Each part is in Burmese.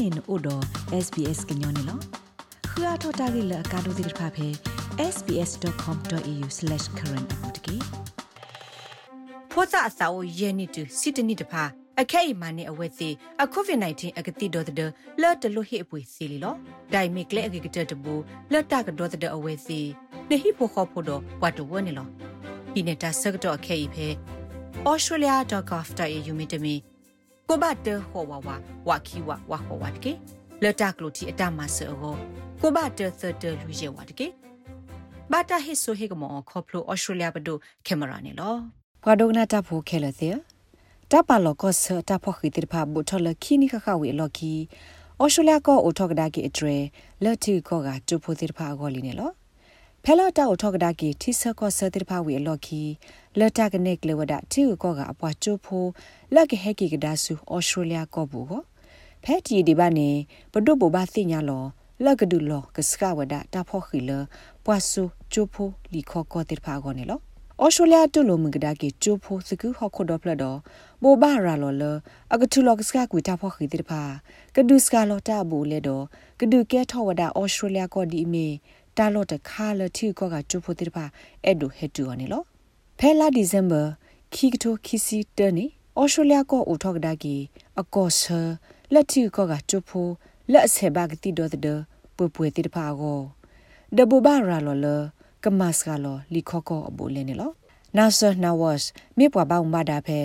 နေနို့တော့ SBS ကညောနေလောခရထတာဂိလကာဒိုတိဖာဖေ sbs.com.au/current အပူတကေဖောစာအစာအိုယဲနီတူစီတနီတဖာအခဲအီမာနေအဝဲစီအကိုဗစ် -19 အကတိဒေါ်တဲ့လော့တလို့ဟိအပွေစီလီလောဒိုင်မီကလေအကကတတဘူလော့တာကဒေါ်တဲ့အဝဲစီနေဟိဖိုခေါဖိုတော့ဝတ်တဝနေလောဒီနေတာဆက်တော့အခဲအီဖဲ australia.gov.au မြင့်တမီ ကိုဘတ်တဟောဝဝဝခီဝဝဟောဝတ်ကေလက်တကလိုတီအတမဆောကိုဘတ်တသတလူရဲဝတ်ကေဘာတာဟိဆိုဟေကမောခေါပလို australia ဘဒိုကင်မရာနေလောဘွာဒိုနာတာဖိုခဲလသေးတပါလောကဆတာဖိုခိတိဖာဘူထလခိနိခခဝေလော်ကီဩစတြေးလျကောအိုထောက်ကဒါကီအထရလက်တီကောကတူဖိုတိဖာအဂောလီနေလော ဖဲလာတာအိုထောက်ကဒါကီတိဆကောဆတိဖာဝေလော်ကီလက်တာကနေကလဝဒတီကောကအပွားချိုဖိုလက်ကဟက်ကီကဒါဆူဩစတြေးလျကောဘူကိုဖဲတီဒီဘာနေဘဒုဘဘာသိညာလောလက်ကဒူလောကစကဝဒတာဖိုခီလပွားဆူချိုဖိုလီခောကောတိဖာဂောနေလောဩစတြေးလျတူလိုမင်္ဂဒါကေချိုဖိုစကူဟခုဒပလဒဘိုဘာရာလောလအကထူလောကစကကွေတာဖောခိတိဖာကဒုစကလောတာဘူလေတော့ကဒုကဲထောဝဒဩစတြေးလျကောဒီမီ တာလောတခါလတီကောကချိုဖိုတိဖာအဲ့ဒိုဟက်တူအနေလောဖဲလာဒီဇင်ဘာခီကတိုခီစီတနီဩစတြေးလျကောအိုထောကဒါကီအကောဆာလက်တီကောကချိုဖိုလက်ဆေဘာကတိဒေါ်တဲ့ပွပွတိဖာကိုဒဘူဘာရာလောလကမတ်စကလောလီခေါကောအဘူလဲနေလောနာဆာနာဝတ်မြေပွားပေါင်းမတာဖဲ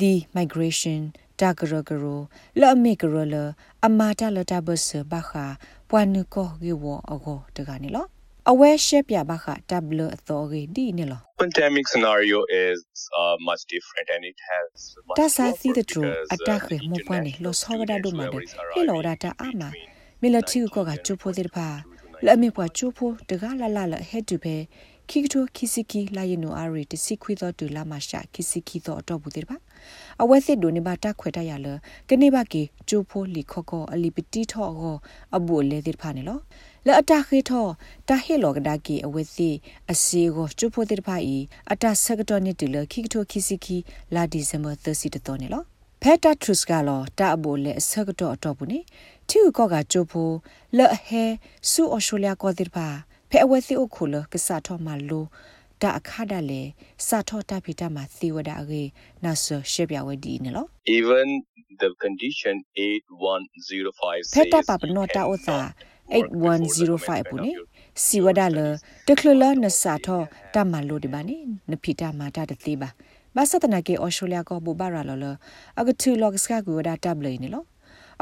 the migration တာဂရဂရလာမေကရလအမာတာလတာဘဆဘခပွားနုကောဂေဝအကောတကနေလော အဝဲရှက်ပြဘခတဘလအသောရီဒီနေလော pandemic scenario is uh, much different and it has ta sa si the true attack mo pane lo sawada do ma de he lo data ama military ko ga chupo de pa လအမေပွားချိုးဖို့တကားလာလာလဟက်တူပဲခိကတိုခိစီကီလာယနိုအာရီတစီခွေတော့တူလာမရှာခိစီကီတော့တော့ဘူးတဲ့ပါအဝဲစစ်ဒိုနေပါတက်ခွဲတရလကနေပါကေကျိုးဖိုးလီခော့ကောအလီပတီထော့ကောအဘူလေတဲ့ဖာနေလော လဲအတခေထော့တဟေလောကဒါကီအဝဲစစ်အစီကိုကျိုးဖိုးတဲ့ဖာဤအတဆက်ကတော့နေတူလခိကတိုခိစီကီလာဒီဇင်ဘာ30တော့နေလောဖက်တာထရုစ်ကလောတာအဘူလေဆက်ကတော့အတော့ဘူးနေတီကောကကျိုးဖိုးလဲဟဲဆူအော်စတြေးလျကောတဲ့ဖာဖဲအဝဲစီအိုခုလကစားထောမလိုတာအခါဒါလေစာထောတာဖိတာမှာသေဝဒအေနာဆရှေပြဝဒီနော် even the condition 8105ဖက်တာပပနောတာအိုသာ 8105ပုန်စီဝဒါလတခလလနစာထောတမလိုဒီပါနေနဖိတာမာတာတသေးပါဘာစတနာကေအော်စတြေးလျကောဘူဘာရာလောလအကတူလော့ကစကာကူဝဒါတပ်လေနေလော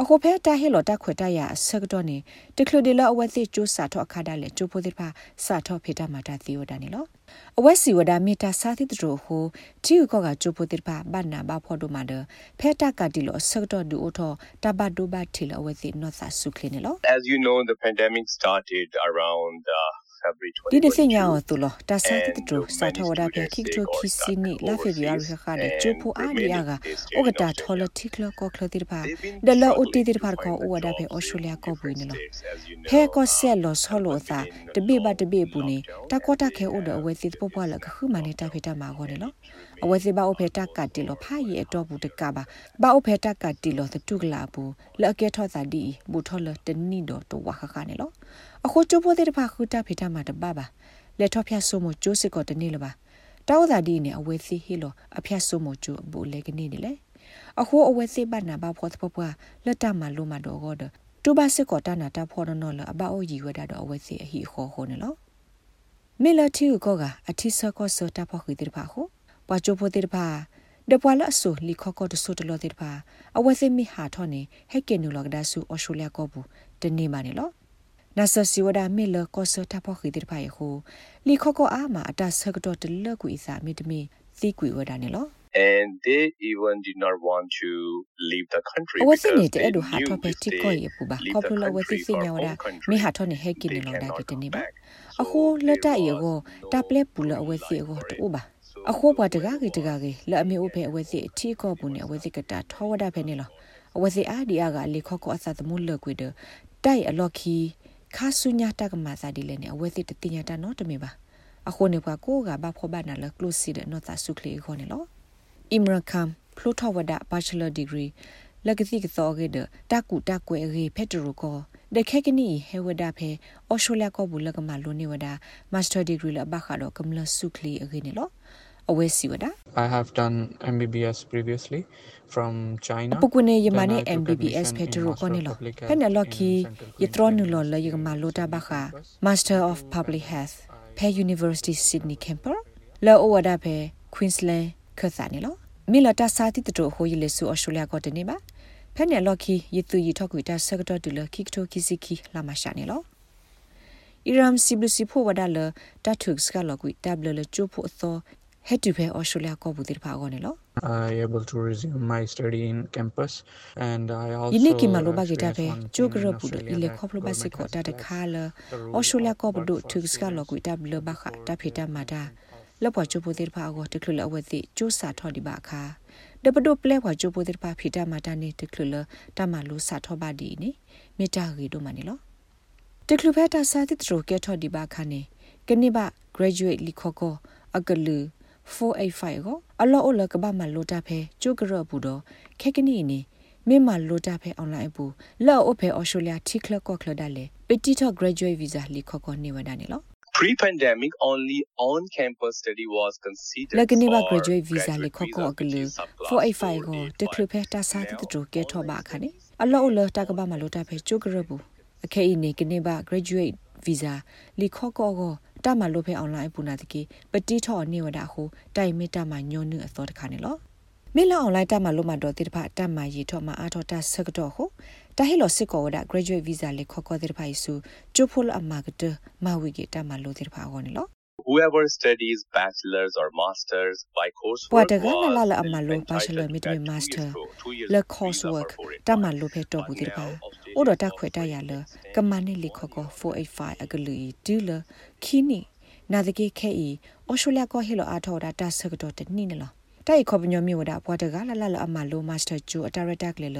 အခုဖဲတာဟေလော်တာခွေတရဆက်တော့နေတကလဒီလာအဝဲသိကျိုးစာတော့အခါဒါလေကျိုးဖို့တဲ့ဖာစာတော့ဖေတာမာတာသီယိုဒါနေလောအဝဲစီဝဒါမီတာစာသီတရိုဟိုတီယူကောကကျိုးဖို့တဲ့ဖာဘာနာဘာဖော်ဒိုမာဒဖဲတာကတီလောဆက်တော့ဒူအိုထောတဘတ်ဒိုဘတ်တီလောအဝဲသိနော့စာဆုခလင်းနေလော As you know the pandemic started around uh, ဒီဒီစညာောတူလတာဆာတတူစာထဝဒပြခိကတိုခိစီနီလာဖေရီယာရခါတဲ့ချိုဖိုအာဒီယာကဩဂတာထော်လတိကလကောကလတိပါဒလအိုတီတိပါကောဩဝဒဖေဩစတြေးလျကောပွေးနော်ဖဲကောဆက်လောဆောလောသာတပိပါတပိပူနေတကောတခဲဩဒအဝဲစီပပွားလကခုမနေတာဖေတာမှာကောနေနော်အဝဲစီပါဩဖေတာကတိလောဖာရီအတော့ဘူးတကပါဘာဩဖေတာကတိလောသတုကလာဘူးလကေထောသာဒီဘူထောလတနီတော့တဝါခခနေလောအခုကျိုးဖို့တဲ့ဖာခုတာဖေတာမှာတပါပါလက်ထော့ဖြတ်ဆိုးမကျိုးစစ်ကောတနေ့လပါတောက်သာဒီနေအဝဲစီဟီလောအဖြတ်ဆိုးမကျိုးဘူလေကနေနေလေအခုအဝဲစီပတ်နာဘာဖောသပပွားလက်တမလို့မတော့ကောတူဘာစစ်ကောတနာတာဖောနော်လအဘအိုကြီးဝဒတော့အဝဲစီအဟီခေါ်ခေါ်နေလောမေလတီကိုကအတိစကောစတာဖောခိတိဖာခု ပွားချိုးဖို့တိဖာဒပွာလအဆူလီခကောတဆုတလောတိဖာအဝဲစီမီဟာထောနေဟက်ကင်နူလောကဒါဆူအော်စတြေးလျကောဘူးတနေ့မှနေလောနာဆစီဝဒမေလကောဆတာဖခိတိဖိုင်ဟုလီခကောအာမအတဆကတော့တလကွေစာမိတမီသီကွေဝဒနေလော and they even did not want to leave the country because they knew do ha to pe ti ko ye pu ba ko plo we ti sinya wada mi ha to ne he ki ne lo da ki te ni ba a ho la ta ye go ta ple pu lo we si go to ba a ho ba de ga ki de ga ki la me o pe we si ti ko pu ne we si ka ta tho wada pe ne lo we si a di a ga le kho ko asa the mu le kwe de tai a lo ki ခါဆုညာတကမာစာဒီလေနေအဝဲစစ်တတိညာတနော်တမေပါအခုနေပွားကိုကဘာဖောဘာနာလကလုစီတဲ့နော်တာဆုခလီခေါ်နေလောအင်မရကမ်ဖလိုထဝဒဘတ်ချလာဒီဂရီလကတိကသောကေဒတကူတကွဲရေဖက်တရကိုဒခဲကနီဟေဝဒဖဲအော်ရှိုလျာကောဘူးလကမလိုနေဝဒမာစတာဒီဂရီလဘခါတော့ကမလဆုခလီအကေနေလော အဝဲစီဝဒ I have done MBBS previously from China ပကွနေယမနေ MBBS ဖက်တရကိုနေလောဖဲနလော်ခီယထရနူလော်လယကမလိုတာဘခါ Master of Public Health ဖဲ University Sydney Camper လောအဝဒဖဲ Queensland ခသနေလောမီလတာစာတိတတိုဟိုယလေဆူအော်စတြေးလျကိုတနေပါဖဲနယ်လော်ခီယတူယီထောက်ကွေတာဆက်ကတော့တူလခိကတိုကီစီခီလာမရှာနေလောအီရမ်စီဘလူစီဖိုဝဒါလတတ်ထုကစကလော်ကွေတဘလလချိုဖို့သောဟက်တူဖဲအော်စ တြေးလျကိုဘူးတိဖာကောနေလော I able to resume my study in campus and I also ယနေ့ကီမလိုဘဂီတာဖဲကျိုကရပူဒအီလေခေါပလဘစစ်ကိုတာတခါလအော်စတြေးလျကိုဘဒုထုကစကလော်ကွေတဘလဘခတာဖေတာမာတာလပွားချိုဖို့တိဖာကောတခလလအဝဲတိကျိုးစာထော်ဒီပါခါဒပဒုပလဲဝါချိုပိုတဲ့ပါဖီတာမာတာနေတကလတမလူစာထောပါဒီနေမေတာရီတို့မနေလောတကလဖက်တာစာတိတရိုကဲထော်ဒီပါခါနေကနေပါ graduate လီခေါကောအကလူ 485ကိုအလောအလကဘာမလိုတာဖဲကျုကရဘူးတော့ခက်ကနီနေမေမလိုတာဖဲအွန်လိုင်းဘူးလောအဖဲအော်စတြေးလျထိကလကောကလဒါလေပတီတော့ graduate visa လီခေါကောနေဝဒနေလော Pre-pandemic, only on-campus study was considered Lagani ba for graduate visa le graduate khoko visa, aklu which is subclass 485go te khlu phe ta sa ti tu ke tho ba khane allo ulo ta ka ba ma lo ta phe chu gro bu akhe i ne kene ba graduate visa li khoko go ta ma lo phe online pu na ti ke pati tho ne wa da ho tai me ta ma nyo nu a tho ta khane lo မေလာအွန်လိုင်းတက်မှာလို့မှာတော့တိတဖတက်မှာရီထော့မှာအားထော့တက်ဆက်တော့ဟိုတာဟီလိုစစ်ကောဝဒ graduate visa လေခေါ်ခေါ်တိတဖဆူချိုဖိုလအမကတမဝီကတက်မှာလို့တိတဖအောနေလို့ Whoever studies bachelor's or master's by coursework Wadaga was la la la entitled amalo to bachelor get midway two master years ago, two years le visa coursework for foreign တမလို့ဖဲတော့ဘူးတိပါ အိုတော့တက်ခွေတရလကမနိလေခေါကော485အကလူဒူလခီနီနာဒကေခဲအီအော်စတြေးလျကိုဟီလိုအားထော်တာတက်ဆက်တော့တနိနလောတိုင်ခေါပညောမြဝဒဘွားတကလာလာအမလိုမာစတာဂျူအတာရတက်လေလ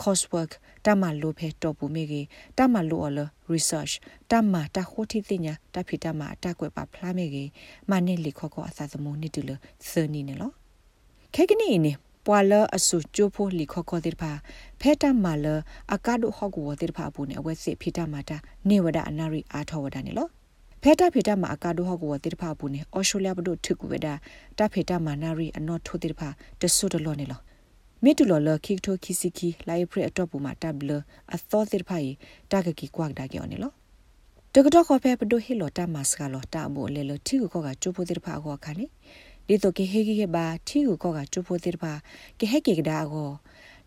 coursework တမလိုဖဲတော့ဘူးမိကေတမလိုအလ research တမတခိုတီတင်ညာတဖိတမအတက်ကွယ်ပါဖလားမိကေမနိလေခေါကောအသာသမုန်နိတူလသနီနေလောခဲကနီနေ ပွာလအဆူချိုဖိုလီခခေါ်တဲ့ပါဖဲတမလအကာဒိုဟော့ကိုတဲ့ပါဘူးနေအဝဲစစ်ဖိတမတာနေဝဒအနာရီအားထောဝဒနေလောဖဲတာဖေတာမှာအကာဒိုဟော့ကိုဝတိတဖာဘူးနေအော်စတြေးလျဘဒုထုကူဝဒတာဖေတာမှာနာရီအနော်ထိုတိတဖာတဆုတလောနေလောမီတူလော်လခိကထိုခီစီခီလိုက်ဖရအတော့ပူမှာတဘလအသောတိတဖာယတာကကီကွာဒါကြောနေလောတကတော့ခေါ်ဖဲပဒိုဟီလောတာမတ်စကလောတာဘိုလေလတီကိုကချိုဖိုတိတဖာခေါ်ခါနေ ဒီတော့ကေဟေဂီဟေဘာတီကိုကချိုဖိုတိတဖာကေဟေကေကဒါကို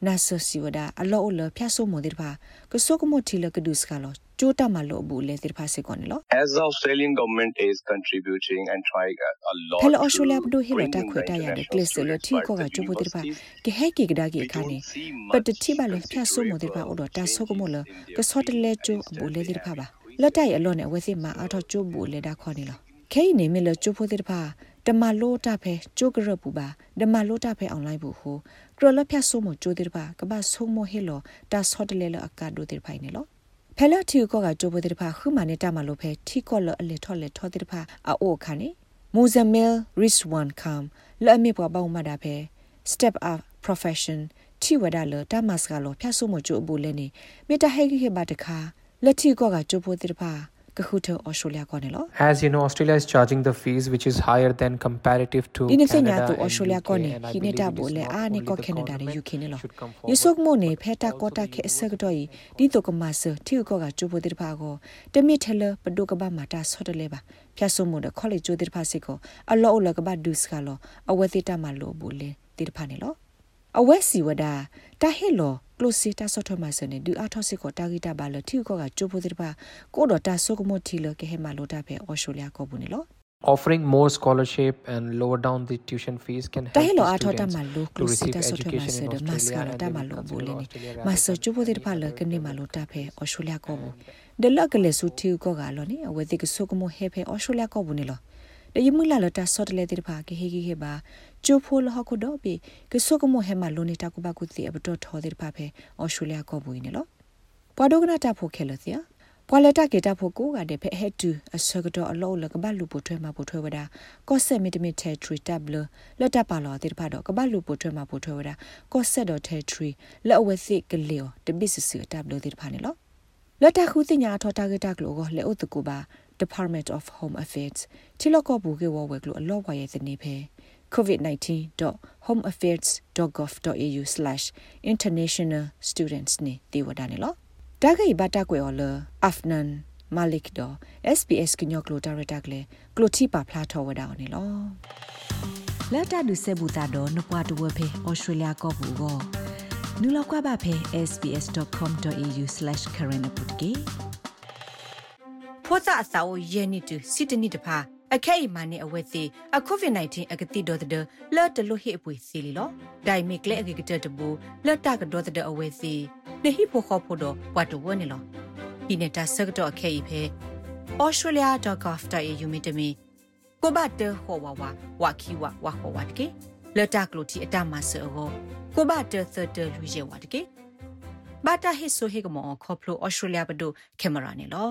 နာဆစီဝဒအလောအလဖျာဆိုမိုတိတဖာကဆုကမိုတီလကဒုစကလောကျိုးတမလို့ဘူးလေတိတဖာစေကောနေလော As the Australian government is contributing and trying a, a lot ဖဲလအော်စတြေးလျဘဒိုဟီလ bring တာ in ခွေ the တာရတဲ့ international ကလစ်လ students တီကိုက by ချိုးဖို့တိပါ universities. ကဟဲကေကဒါကေခါနေ We don't see ပတ much တိပါလဖျက်ဆိုးမတိပါအော်တာဆုကမလ changes in their ကစောတလဲချိုးအဘူလေတိပါပါလက်တိုင်အလောနဲ့ဝဲစီမှာအထောချိုးဘူးလေတာခေါ်နေလောခဲနေမီလချိုးဖို့တိပါ တမလို့တာဖဲချိုးကရပူပါတမလို့တာဖဲအွန်လိုင်းဘူးဟိုကရလဖျက်ဆိုးမချိုးတိပါကဘာဆိုးမဟီလောတာစောတလဲလအကာဒိုတိဖိုင်နေလောဖဲလာတီကိုကကြိုးပိုတိဖာခုမနေတာမလို့ဖဲထီကောလအလေထော်လေထော်တိဖာအိုခါနေမူဇမီလ်ရစ်ဝန်ကမ်လဲ့မေပွားပေါမတာဖဲ step up profession တီဝဒါလတာမတ်စကလောဖျက်ဆုမချိုးဘူးလဲနေမေတာဟဲခိခေဘာတခါလက်တီကောကကြိုးပိုတိဖာ ကခုထအော်စတြေးလျကောနေလော As you know, Australia is charging the fees which is higher than comparative to ဒီနေ့စညာ Canada တူ and အော်စတြေးလျ UK, ကောနေ and I ခိနေ believe တာ it ဘို is လေ not အာနေ only ကော the ကနေဒါရ government UK နေလော should come ယေဆုက forward, မိုနေဖဲတာ but ကောတာ also ခေ the အစကတော့ဤဒီတုကမဆတီကောကကျိုးပိုတိဖာကိုတမစ်ထလပဒုကဘာမာတာဆော့တလေပါဖျက်ဆုမို့တဲ့ခေါလေကျိုးတိဖာစစ်ကိုအလောအလကဘာဒုစကလောအဝဲတိတမလို့ဘူးလေတိဖာနေလောအဝဲစီဝဒတာဟေလော ကလိုစီတာဆော့ထမဆနေဒူအထောစစ်ကိုတာဂီတာပါလတီကောကကျိုးပိုတိဖာကိုတော့တာဆုကမိုတီလကဟေမလိုတာဖဲအော်ရှိုလျာကောဘူးနေလော offering more scholarship and lower down the tuition fees can တာ help ဟီလို the အထောတာ students မလို့က to လိုစီ receive တာဆော့ထမ education ဆ in တဲ့မတ်စက Australia လာ and တာ they မ will လို့ဘူး consider လေ Australia မ rather ဆ than ချိုးပိုတိဖာလကနေမလို့တာဖဲအော်ရှိုလျာကောဘူးဒလကလေဆူတီ ကောကလောနေအဝဲတိကဆုကမိုဟေဖဲအော်ရှိုလျာကောဘူးနေလောတယမလာလတာဆော့တလေတိဖာကေဟေဂီဟေဘာကျိုဖိုလဟခုဒိုဘီကဆုကမိုဟေမလိုနေတာကဘကုတိအဘတော်ထောတိဖာဖဲအော်ရှိုလျာကောဘူးနေလောပွာဒိုကနာတာဖိုခဲလစီယာပွာလက်တာကေတာဖို့ကိုကတဲ့ဖက်ဟက်တူအစကတော့အလောလကဘလူပိုထွဲမှာပိုထွဲဝဒါကော့ဆက်မီတမီတဲထရီတပ်လလက်တပါလောတိဖာတော့ကဘလူပိုထွဲမှာပိုထွဲဝဒါကော့ဆက်တော့တဲထရီလက်အဝဲစစ်ကလီယိုတဘစ်စတပ်လတိဖာနေလောလက်တခုတင်ညာထောတာကေတာကလောကလေဥတကူပါ Department of Home Affairs ချီလောကဘူကေဝဝဲကလောအလောဝါရဲ့စနေဖဲ covid19.homeaffairs.gov.au/international students နေတေဝဒနေလောတာဂိဘတာကွယ်ော်လအာဖနန်မာလစ်ဒို SBS ကညောကလိုဒါရတာကလေကလိုတီပါဖလာထောဝဒါနေလောလက်တာဒုစေဘူတာတော့နပွားတဝဖေဩစတြေးလျကောဘူကိုနူလောက်ကွာပါဖေ sbs.com.au/current ပုတ်ကေဖောစာအစာကိုယဲနေတူစီတနီတဖာ အခဲအမနဲ့အဝဲစီအကိုဗစ် -19 အကတိတော်တဲ့လော်တလို့ဟိအပွေစီလီလောဒိုင်မီကလေအကကတဲ့တဘူလော်တာကတော့တဲ့အဝဲစီနေဟိဖို့ခေါ်ဖို့တော့ဝတ်တဝနေလောဒီနေတာဆကတော့အခဲဤဖဲ australia.gov.au မြတမီကိုဘတ်တဟောဝဝဝခီဝဝဟောဝတ်ကေလော်တာကလိုတီအတမဆောကိုဘတ်တသတလူရဲဝတ်ကေဘာတာဟိဆိုဟေကမောခေါပလို australia ဘဒိုကင်မရာနေလော